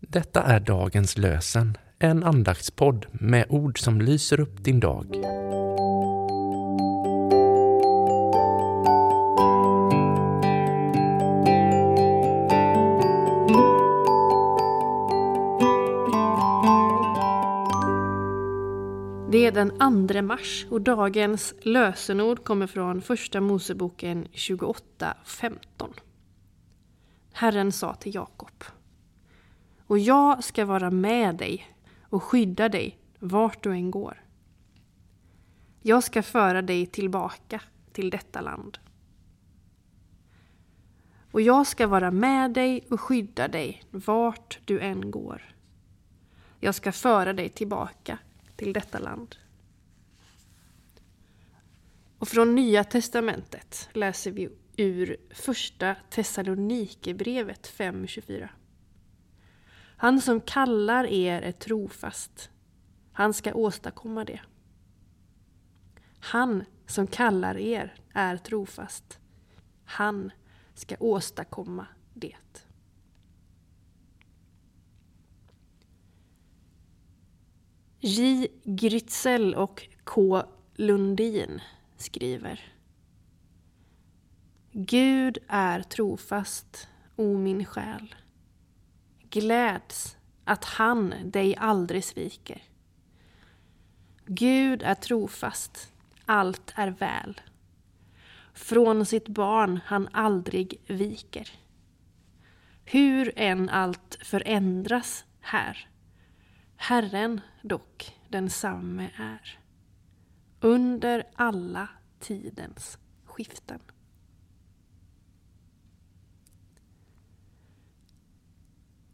Detta är dagens lösen, en andaktspodd med ord som lyser upp din dag. Det är den 2 mars och dagens lösenord kommer från Första Moseboken 28.15. Herren sa till Jakob. Och jag ska vara med dig och skydda dig vart du än går. Jag ska föra dig tillbaka till detta land. Och jag ska vara med dig och skydda dig vart du än går. Jag ska föra dig tillbaka till detta land. Och från Nya Testamentet läser vi ur Första Thessalonikerbrevet 5.24. Han som kallar er är trofast. Han ska åstadkomma det. Han som kallar er är trofast. Han ska åstadkomma det. J. Grytzel och K. Lundin skriver Gud är trofast, o min själ. Gläds att han dig aldrig sviker. Gud är trofast, allt är väl. Från sitt barn han aldrig viker. Hur än allt förändras här, Herren dock densamme är. Under alla tidens skiften.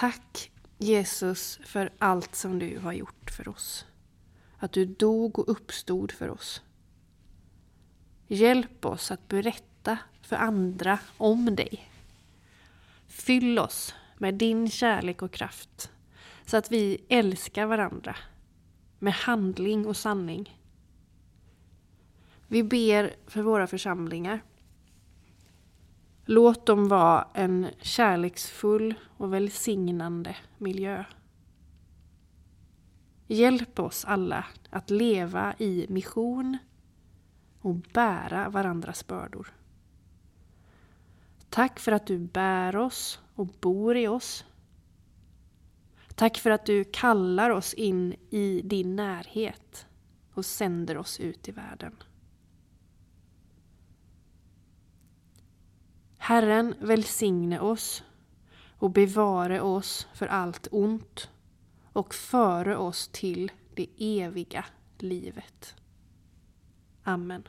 Tack Jesus för allt som du har gjort för oss. Att du dog och uppstod för oss. Hjälp oss att berätta för andra om dig. Fyll oss med din kärlek och kraft så att vi älskar varandra med handling och sanning. Vi ber för våra församlingar. Låt dem vara en kärleksfull och välsignande miljö. Hjälp oss alla att leva i mission och bära varandras bördor. Tack för att du bär oss och bor i oss. Tack för att du kallar oss in i din närhet och sänder oss ut i världen. Herren välsigne oss och bevare oss för allt ont och före oss till det eviga livet. Amen.